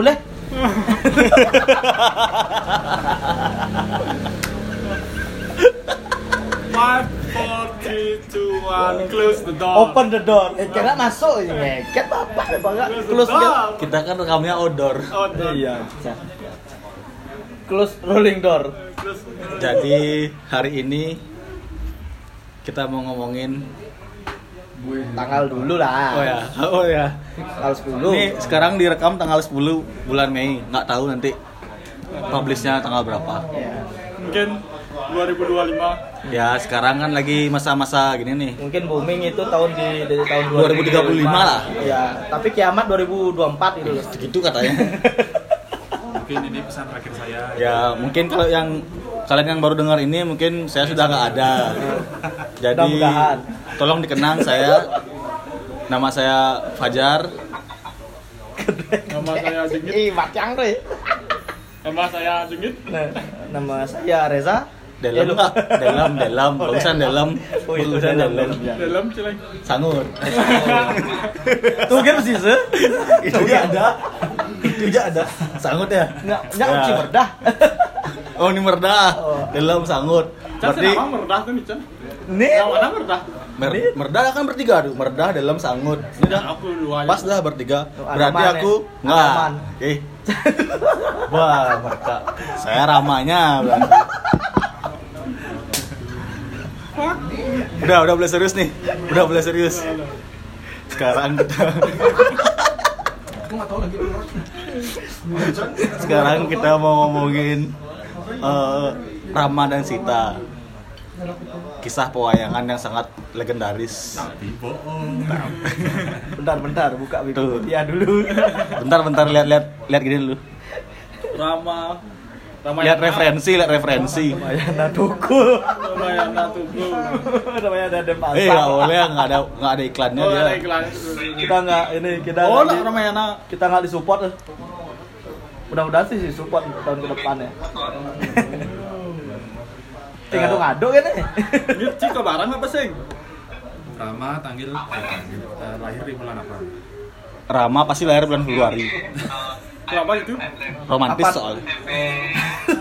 boleh? Five, four, three, two, one, close the door. Open the door. Eh, kira masuk ini ngeket bapak deh. Close. Kita kan rekamnya outdoor. Oh, door. Iya. Close rolling door. Jadi hari ini kita mau ngomongin Tanggal dulu lah. Oh ya, oh ya. Tanggal 10. Ini sekarang direkam tanggal 10 bulan Mei. Nggak tahu nanti publishnya tanggal berapa. Ya. Mungkin 2025. Ya sekarang kan lagi masa-masa gini nih. Mungkin booming itu tahun di dari tahun 2035 lah. Ya, tapi kiamat 2024 itu loh. Segitu katanya. Mungkin ini pesan terakhir saya. ya mungkin kalau yang kalian yang baru dengar ini mungkin saya sudah nggak ada. Jadi Mudah-mudahan. tolong dikenang saya. Nama saya Fajar. Nama saya Jengit. Ih, macang deh. Nama saya Jengit. Nah, nama saya Reza. Ya, Dalam nggak? Dalam, dalam. Oh, Bagusan dalam. Oh, itu Bagusan dalam, dalam. ya. Celeng. Sangur. Tuh kan sih, se. Itu ada. Itu juga ada. Sangut ya? Enggak, enggak Ya. uci merdah. Oh ini merdah. Oh. Dalam sangut. Berarti nama meredah tuh nih. Yang mana meredah? mer merdah kan bertiga tuh. Merdah dalam sangut. Udah aku dua. Pas dah bertiga. Tuh, Berarti aku ya? enggak. Anoman. Eh. Wah, mereka. Saya ramanya berarti. Udah, udah boleh serius nih. Udah boleh serius. Sekarang kita Sekarang kita mau ngomongin eh, Rama dan Sita. Kisah pewayangan yang sangat legendaris. Bentar, bentar, buka. Wikipedia dulu. Bentar, bentar lihat-lihat lihat gini dulu. Rama. Ramayana. Lihat referensi, lihat referensi. Ramayana Tugu. Ramayana Tugu. Namanya ada ada pasar. Eh, nggak boleh, nggak ada nggak ada iklannya Oh, dia. ada iklan. Kita nggak ini kita Oh, di- Ramayana. kita nggak disupport. Mudah-mudahan sih disupport tahun ke depan ya. Tinggal Eh. ngadu kan nih. Ini Cika barang apa sih? Rama tanggal eh, lahir di bulan apa? Rama pasti lahir bulan Februari. Kenapa itu? Romantis Apa? soalnya.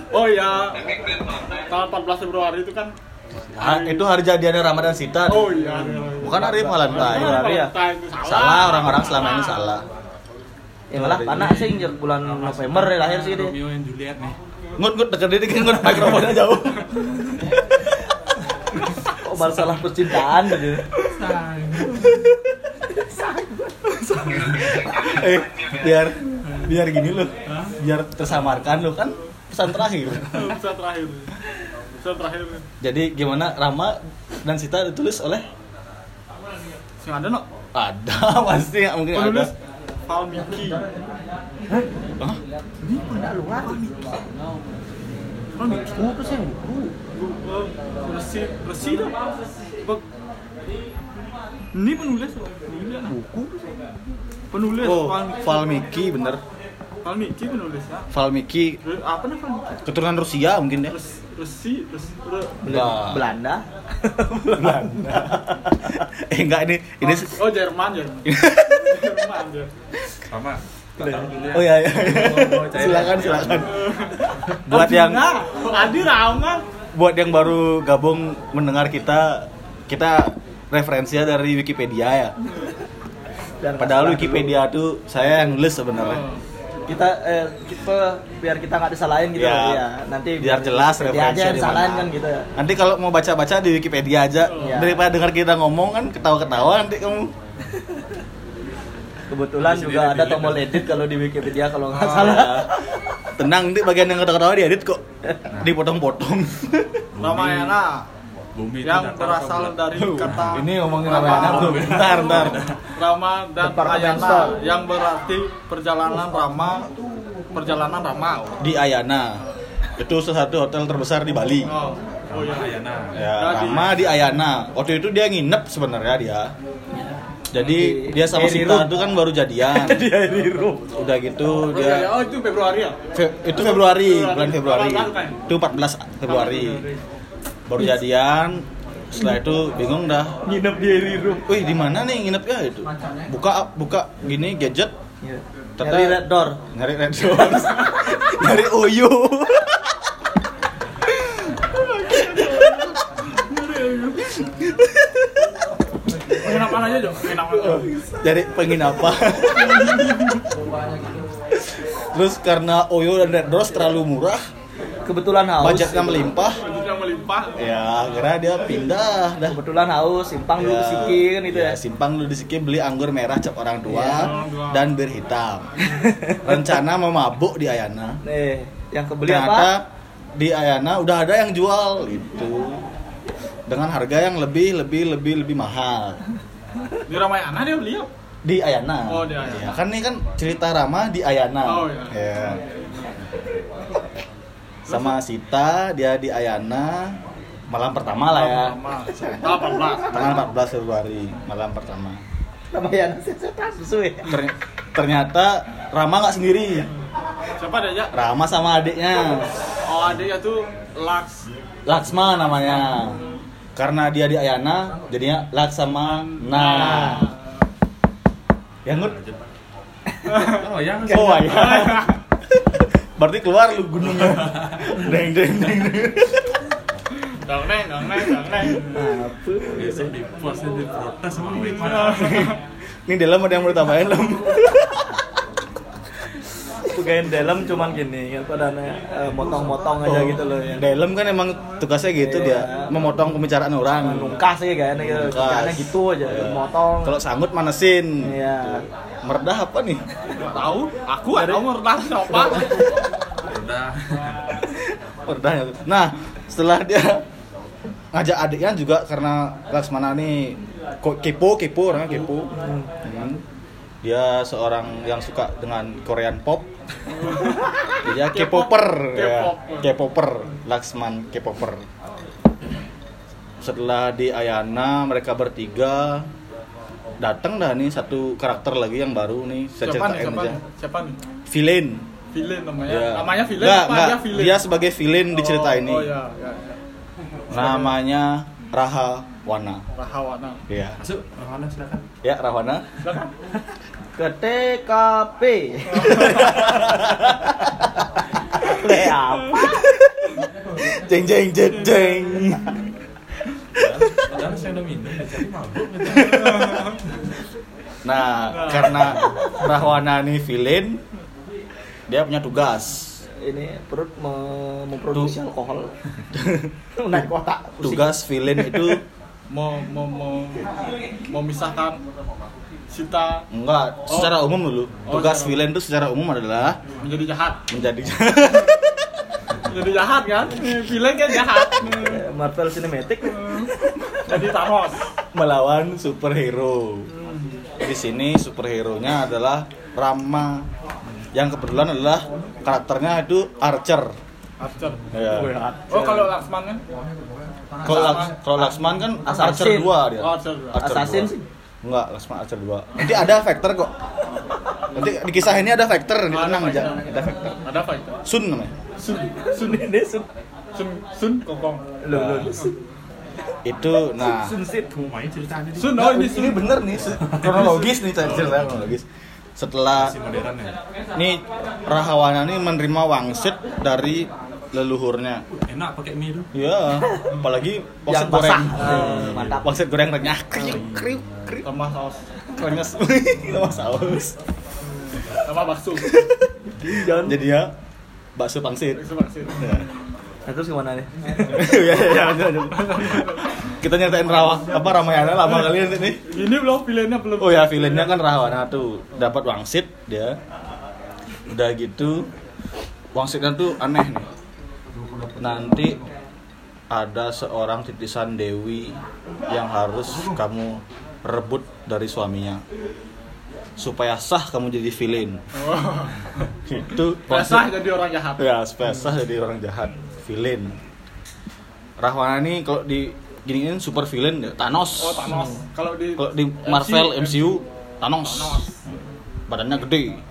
Oh ya, tanggal 14 Februari itu kan Ah, itu hari jadiannya Rama dan Sita. Oh iya. Bukan hari Valentine. Hari ya? Salah orang-orang selama ini salah. Ya malah panas sih njek bulan November ya lahir sih dia. Romeo and Juliet nih. Ngut ngut dekat diri kan ngut mikrofonnya jauh. Kok masalah percintaan gitu. eh, biar biar gini loh. Biar tersamarkan loh kan pesan terakhir. Pesan terakhir. Pesan terakhir. Jadi gimana Rama dan Sita ditulis oleh Sing ada no? ada pasti mungkin ada. Penulis Valmiki. Hah? Ada luar. Valmiki. Buku sih buku. Oh, Resi, Resi dah. Ini penulis. Ini. Buku. Penulis Oh, Valmiki. Bener. Valmiki penulis ya. Valmiki Apa nih Valmiki? keturunan Rusia mungkin ya. Res- Resi, Resi, Re- Enggak. Belanda. Belanda. Eh enggak ini ini Oh Jerman ya. Jerman ya. Dulu ya. Oh iya iya. silakan silakan. Buat yang Adi Rama. buat yang baru gabung mendengar kita kita referensinya dari Wikipedia ya. Padahal Wikipedia tuh saya yang nulis sebenarnya. Oh. Kita eh, kita biar kita nggak disalahin gitu Ya. ya. Nanti Biar jelas dia aja referensinya yang disalahin kan gitu ya. Nanti kalau mau baca-baca di Wikipedia aja Iya. daripada dengar kita ngomong kan ketawa-ketawa nanti kamu. Kebetulan Di juga ada tombol edit kalau di Wikipedia kalau nggak Oh, salah. ya. Tenang nanti bagian yang ketawa-ketawa diedit kok. Dipotong-potong. Ramayana Bumi itu yang datar berasal dari kata Ini ngomongin Ramayana bro. Bentar, bentar. Rama dan Ayana yang berarti perjalanan Rama perjalanan Rama. Di Ayana. Itu salah satu hotel terbesar di Bali. Oh, oh iya. Ayana. Ya, Jadi- Rama di Ayana. Waktu itu dia nginep sebenarnya dia. Jadi Di- dia sama Sita itu kan baru jadian. Dia di room. Udah gitu Oh, iya, iya. dia oh itu Februari ya? Fe- itu Februari, Februari. bulan Februari. Itu 14 Februari. Baru jadian. Setelah itu bingung dah. Nginep dia di room. Wih, di mana nih nginepnya itu? Buka buka gini gadget Iya. Tata- Nyari red door. nyari red doors nyari uyu Penginapan aja, Jo. Penginapan. jadi penginapan terus karena uyu dan red doors terlalu murah Kebetulan haus. budgetnya melimpah Melimpah. ya akhirnya dia pindah dah Kebetulan haus, simpang dulu Ya, sikin itu ya. simpang dulu di Siki beli anggur merah cap orang tua Ya. dan bir hitam rencana mau mabuk di Ayana Nih, yang kebeli ternyata apa? di Ayana udah ada yang jual itu dengan harga yang lebih lebih lebih lebih mahal Di Ramayana dia beli ya? di Ayana. Oh, di Ayana. Ya, kan ini kan cerita Rama di Ayana. Oh, iya. Ya. Sama Sita dia di Ayana malam pertama lah ya. Pertama. 18. Tanggal 14 Februari malam pertama. Namanya setan susu ya. Ternyata Rama nggak sendiri. Siapa dia aja? Rama sama adiknya. Oh, adiknya tuh Laks. Laksma namanya. Karena dia di Ayana, jadinya Laksama. Nah, yang ngut. Oh ya, Oh iya. Berarti keluar lu gunungnya. Deng deng deng. deng. Dang neng, dang neng, dang neng. Apa? biasa di pos di protes sama Ini dalam ada yang mau tambahin belum? Bukain dalam cuman gini, kan padanya eh, motong-motong aja gitu loh ya. Dalam kan emang tugasnya gitu Iya. dia memotong pembicaraan orang. Nungkas sih kan, ya. Nungkas. kerjaannya gitu aja, Iya. motong. Kalau sanggut manesin. Iya. Meredah apa nih? Tahu, aku ada mau rendah siapa? udah Meredah. Nah, setelah dia ngajak adiknya juga karena Laksmana nih kok kepo kepo orangnya kepo. Hmm. Dia seorang yang suka dengan Korean pop. Dia K-popper, ya. K-popper. Laksman K-popper. Setelah di Ayana mereka bertiga datang dah nih satu karakter lagi yang baru nih saya Siapa ceritain Siapa aja. nih? Siapa nih? Villain. Villain namanya. Ya. Namanya villain Nggak, apa nggak. dia villain? Dia sebagai villain di cerita Oh, ini. Oh ya, ya. ya. Namanya Raha Wana. Rahawana. Iya. masuk mana silakan Ya, Rahwana. Silakan. Ke TKP. Le apa? Jeng jeng jeng jeng. padahal saya udah minum udah cari mabuk Nah, karena Rahwana ini villain, dia punya tugas. Ini perut me- memproduksi alkohol. Naik kotak. pusing. Tugas villain itu Mau mau mau memisahkan Sita enggak secara umum dulu. Oh, Tugas secara- villain itu secara umum adalah menjadi jahat. menjadi Menjadi jahat kan? Villain kan jahat. Eh, Marvel Cinematic. Jadi Thanos. melawan superhero. Di sini superhero-nya adalah Rama yang kebetulan adalah karakternya itu Archer. Archer. Ya. Oh kalau Laksman kan? Kalau Laks- kalau Laksman kan Archer Assassin. 2 dia. Oh, Archer dua. Archer Assassin dua. sih. Enggak, Laksman Archer 2. Nanti ada Vector kok. Nanti di kisah ini ada Vector, Oh, ada tenang aja. Ada Vector. Ada apa itu? Sun namanya. Sun Sun Ini sun. Sun Sun Kokong. Loh, loh, loh, sun. Itu nah Sun sit. Sun Nah, oh ini ini Sun. bener nih kronologis nih ceritanya kronologis. Setelah ya nih Rahawana nih menerima wangsit dari leluhurnya. enak pakai mie tuh Ya, apalagi wangsit goreng. Eh, mantap. Wangsit goreng renyah. Kriuk kriuk kriuk. Tambah saus. Renyes. Sama saus. Tambah bakso. Jadi ya bakso pangsit. Bakso bakso. Ya. Nah, terus gimana nih? ya, ya, ya, ya, ya. Kita nyatain rawa apa Ramayana lama kali nanti nih. Ini belum villainnya belum. Oh ya, villainnya kan Rahwana tuh dapat wangsit dia. Udah gitu wangsitnya tuh aneh nih. Nanti ada seorang titisan Dewi yang harus kamu rebut dari suaminya supaya sah kamu jadi villain. Oh. Itu Biasa jadi orang jahat. ya supaya sah jadi orang jahat villain. Rahwana ini kalau di giniin super villain ya, Thanos. Oh Thanos. Kalau di Kalau di Marvel MCU Thanos. Badannya gede.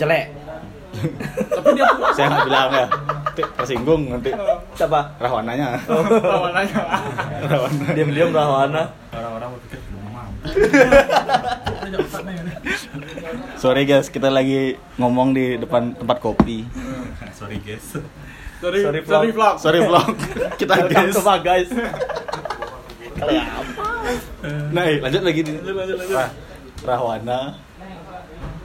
Jelek. Tapi dia Saya nggak bilang ya. Nanti tersinggung nanti Siapa? Rahwananya. lawanannya. Rahwana. Diam-diam Rahwana. orang-orang berpikir Sorry guys, kita lagi ngomong di depan tempat kopi. Sorry guys. Sorry, Sorry, sorry, vlog. vlog. Sorry vlog. kita guys. my guys. Nah, eh, lanjut lagi di Lanjut, lanjut, lanjut. Rah- Rahwana.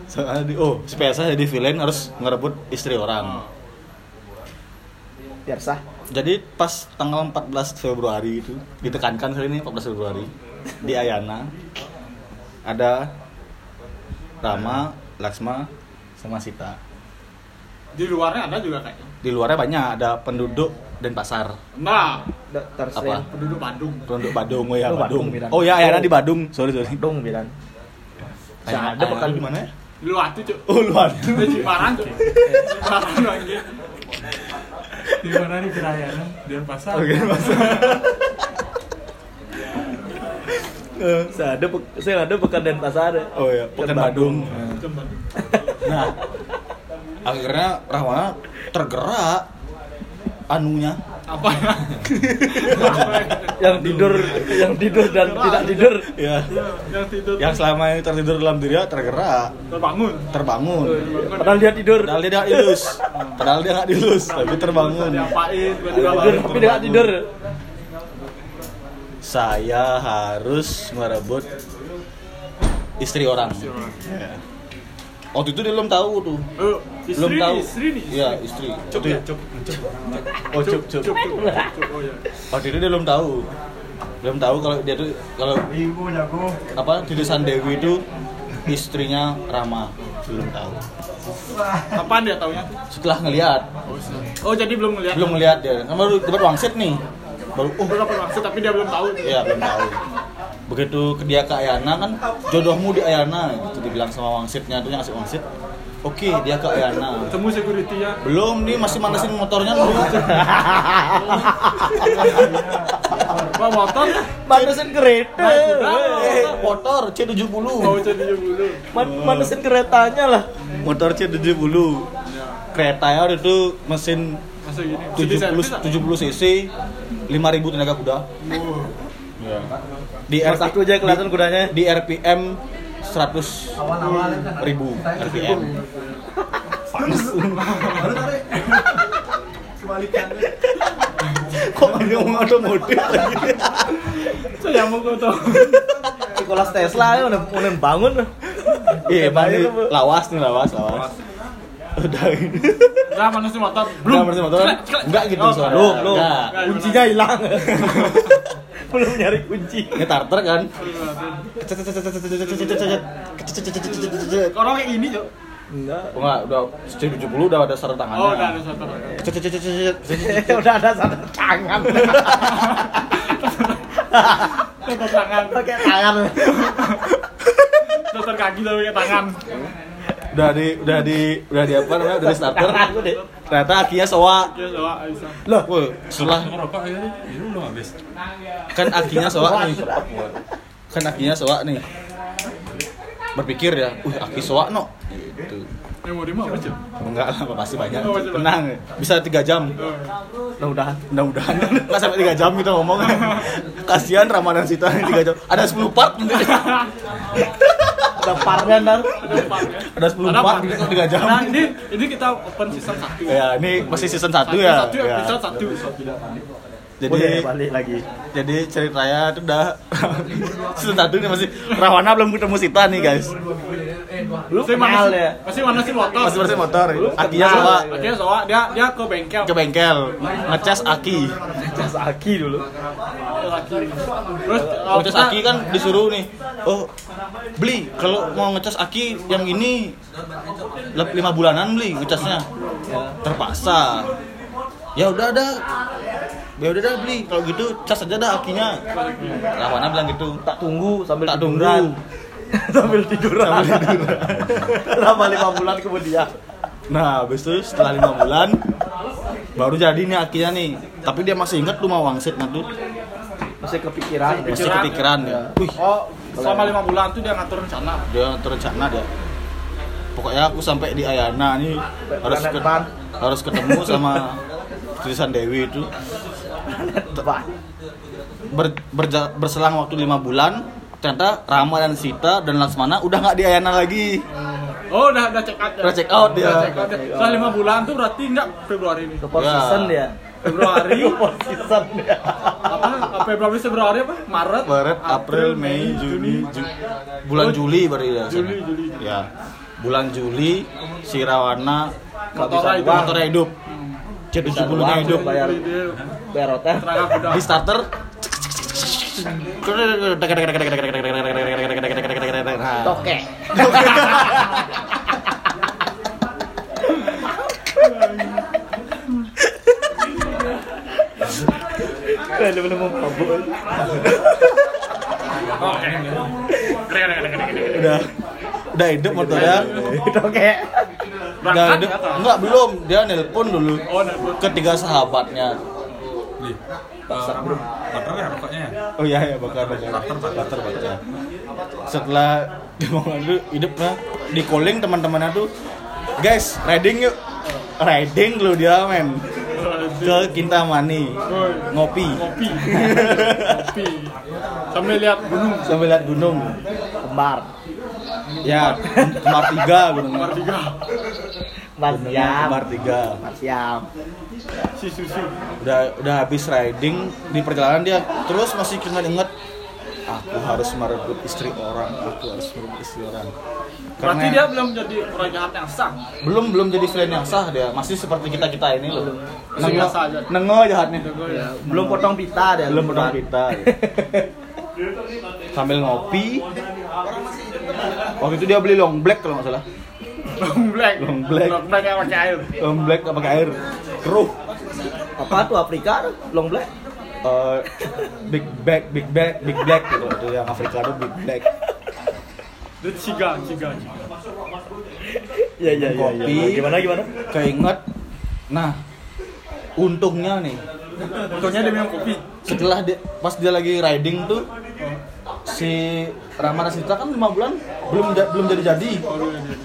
Soalnya di, oh, si Pesa jadi villain harus ngerebut istri orang. Biar sah. Jadi pas tanggal 14 Februari itu ditekankan kali ini 14 Februari di Ayana ada Rama, Laksma, sama Sita. Di luarnya ada juga kayaknya. Di luarnya banyak ada penduduk dan pasar. Nah, Apa? penduduk Bandung. Penduduk Badung, oh ya Oh, Badung. Badung, Miran. Oh ya Ayana di Badung. Sorry sorry. dong bilang. Ayana, Ada bukan di mana ya? Tuh, Cuk. Oh luar. Di Cimarang, Cuk. Cimarang lagi. Di mana nih kerayanan? Dan pasar. Oke, Mas. Saya ada saya ada pekan dan pasar. Oh ya, Pekan Badung. Cuman. Nah, akhirnya Rahwana tergerak anunya Apa ya? Yang tidur, yang tidur dan tidak tidur. ya Yang tidur yang selama ini tertidur dalam diri tergerak terbangun. terbangun Padahal dia tidur. padahal dia nggak dilus padahal dia nggak dilus tapi terbangun Tidur bangun. tapi dia nggak tidur. saya harus merebut istri orang Ya. Waktu itu dia belum tahu tuh Oh, istri belum tahu istri nih. iya istri ya, oh cup cup Cuk, cuk, cuk. Oh ya. waktu itu dia belum tahu belum tahu kalau dia tuh kalau apa tulisan Dewi itu istrinya Rama belum tahu Kapan dia taunya? setelah ngelihat Oh, jadi belum ngeliat. belum ngelihat dia kan baru dapat wangsit nih baru Oh, dapat maksud tapi dia belum tahu. ya belum tahu begitu ke dia ke Ayana kan jodohmu di Ayana gitu dibilang sama wangsitnya tuh yang ngasih wangsit oke dia ke Ayana Ketemu security ya. belum nih masih manasin motornya dulu Bawa motor ya? Manusin kereta. Eh motor C70 Mau jadi dulu. Man- manusin keretanya lah. motor C70 keretanya itu mesin Masuk gini. 70 70 cc 5000 tenaga kuda Ya. di Yang satu aja kelihatan kudanya. di RPM 100 ribu RPM kok ada ngomong otomotif lagi Saya mau kau tahu. Sekolah Tesla ya udah udah bangun. iya itu, Bu. lawas nih lawas lawas udah ini Nah, manusia motor. belum bersih motor enggak gitu Oh, soalnya Belum. Kuncinya hilang. belum nyari kunci. ini tarter kan Orang kayak Cuk. Enggak. Oh, enggak udah C70 udah ada sarung tangannya Oh, udah ada satu. udah ada satu tangan. Satu tangan. Pakai tangan. Dokter kaki tapi pakai tangan. Udah di udah di udah di apa namanya? Udah di starter. Ternyata akinya soa. Ya, loh woi, setelah ngerokok ya ini belum habis. kan akinya soa nih. kan akinya soa nih. Berpikir ya uh aki soa no. Gitu. Memori mah apa, Cuk? enggak lah pasti banyak. Banyak. tenang bisa tiga jam. Mudah-mudahan. mudah-mudahan. Nggak sampai tiga jam kita ngomong. Kasihan Ramadan Sita tiga jam. Ada 10 part nanti Ada parnya ntar. Ada 10 part tiga jam Nah, ini ini kita open season 1. ya ini masih season 1 ya Satu Ya. episode satu. Jadi Boleh balik lagi. jadi ceritanya itu udah season satu nih masih Rawana belum ketemu Sita nih guys Lu Masih ya. Masih manasin motor. masih bersih motor akinya kenal. soa Akhirnya soal dia dia ke bengkel. ke bengkel ngecas aki Jas aki dulu. Terus ngecas aki kan disuruh nih oh beli kalau mau ngecas aki yang ini lep- lima bulanan beli ngecasnya terpaksa ya udah ada ya udah dah beli kalau gitu cas aja dah akinya Rawana bilang gitu Tak tunggu sambil tak tiduran. tunggu sambil tiduran. Selama lima bulan kemudian. Nah, habis itu setelah lima bulan baru jadi nih akhirnya nih. Tapi dia masih ingat tuh mau wangsit tuh. Masih kepikiran. Masih kepikiran ya. Wih, Oh, selama lima bulan tuh dia ngatur rencana. dia terencana dia. Pokoknya aku sampai di Ayana nih harus ke- harus ketemu sama tulisan Dewi itu. Ber- berja- berselang waktu lima bulan ternyata Rama dan Sita dan Laksmana udah nggak di Ayana lagi Oh, udah udah check out ya. Udah check out dia. Ya. Setelah lima bulan tuh berarti enggak Februari ini. Ya. season dia. Februari, Support season dia. apa? apa Februari, Februari apa? Maret, Maret, April, Mei, Juni, Ju- bulan Oh, Juli berarti ya. Juli, Juli. Ya. Bulan Juli si Rawana Motornya hidup. motornya hidup. Jadi uang, hidup. bayar bayar hotel. Di starter Toke. Kalau belum mau mabuk. udah udah hidup motornya. Toke. Berangkat? Enggak belum, dia nelpon dulu. Oh, nelpon. Ketiga sahabatnya. Li. Bakar ya rokoknya ya? Oh iya ya bakar bakar bakar bakar bakar. Setelah dia mau dulu hidup nah di calling teman-temannya tuh guys riding yuk riding lu dia men ke Kintamani ngopi Kopi. Kopi. Sambil lihat gunung. sambil lihat gunung Kembar. Ya kembar tiga gunung Nomor tiga. Gunungnya siam. kembar tiga Kembar siam. Si susu. udah udah habis riding di perjalanan dia terus masih inget-inget aku harus merebut istri orang aku harus merebut istri orang Berarti dia belum jadi orang jahat yang sah. belum belum jadi friend yang sah dia masih seperti kita kita ini loh Masih nengo biasa aja. nengo jahatnya Ya, belum potong pita dia. belum pernah kita sambil ngopi waktu itu dia beli long black kalau nggak salah Long black. Long black. Long black yang pakai air. long black nggak pakai air keruh Apa tuh Afrika? tuh? Long black. Eh, big bag big bag big black gitu itu yang Afrika itu big black Itu ciga, ciga. Iya iya iya. Kopi. Gimana gimana? keinget nah untungnya nih Untungnya dia minum kopi. setelah dia pas dia lagi riding tuh si Rama Rasita kan lima bulan belum ja- belum jadi jadi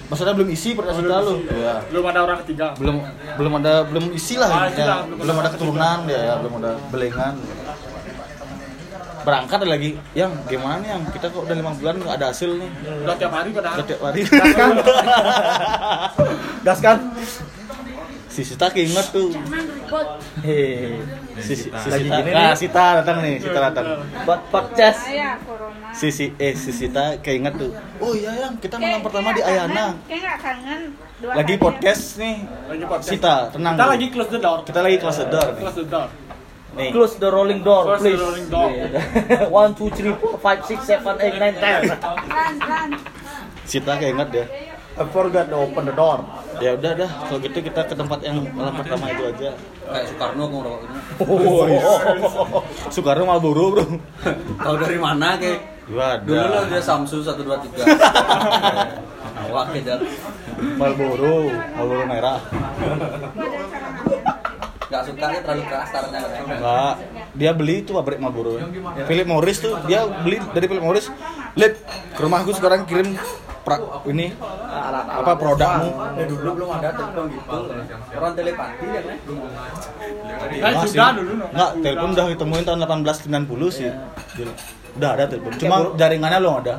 maksudnya belum isi percaya Rasita lu Iya. Belum ada orang ketiga. belum belum ada belum isi lah Ah, ya. belum belum ada keturunan ya, ya belum ada belengan berangkat lagi yang gimana nih yang kita kok udah lima bulan nggak ada hasil nih Udah tiap hari udah setiap hari kan? Gas kan? si Sita keinget tuh Hehehe. Si, si, si Lagi gini nah nih. Sita datang nih Sita datang Buat podcast. Saya corona. si si eh si Sita keinget tuh oh iya yang kita malam pertama di Ayana Kayak kangen. Dua lagi hari. podcast nih Lagi podcast. Sita tenang Kita dulu. lagi close the door. kita lagi kelas door nih Close the door. nih Close the rolling door, Close the please. rolling door. One, two, three, four, five, six, seven, eight, nine, ten. Sita keinget dia I forgot to open the door. ya udah dah. Kalau gitu kita ke tempat yang malam pertama itu aja. Kayak Soekarno kok rokoknya oh, Soekarno Marlboro bro. Tahu dari mana kayak Gua dulu lo dia Samsu 123 awak kejar Marlboro Marlboro merah. Nggak suka ya terlalu keras taruhnya katanya. Enggak, dia beli itu pabrik Marlboro. Philip Morris tuh dia beli dari Philip Morris. Lihat ke rumahku sekarang kirim pra, ini apa produkmu? Eh, dulu belum ada telepon gitu orang telepati ya kan Nah, Masih. sudah dulu. telepon udah ditemuin tahun 1890 sih. Udah ada telepon. Cuma jaringannya belum ada.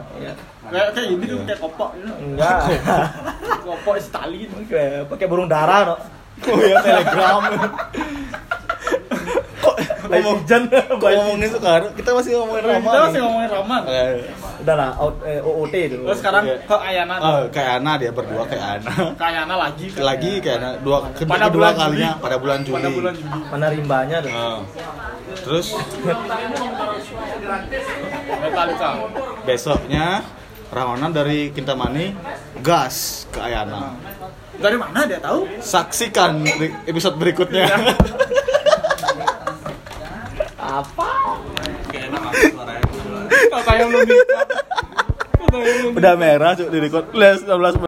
Kayak kayak ini tuh kayak kopok. gitu. Enggak. Kopok Stalin. Kayak pakai burung dara, no. Oh ya Telegram. Kok ngomongin sekarang kita masih ngomongin Rama. Kita masih ngomongin Raman. Eh, Udah lah, out, eh, OOT dulu. Terus sekarang Oke. ke Ayana. Oh, kayak Ana dia berdua kayak Ana. Ke Ayana lagi. kan. Lagi kayak Ana dua kedua, Pada kedua kalinya pada bulan Juli. Pada bulan Juli. Mana rimbanya tuh? Ah. Terus besoknya Rahwana dari Kintamani gas ke Ayana. Dari mana dia tahu? Saksikan episode berikutnya. Apa? Katanya belum di. Katanya belum di- Udah merah cuk di record. Les 16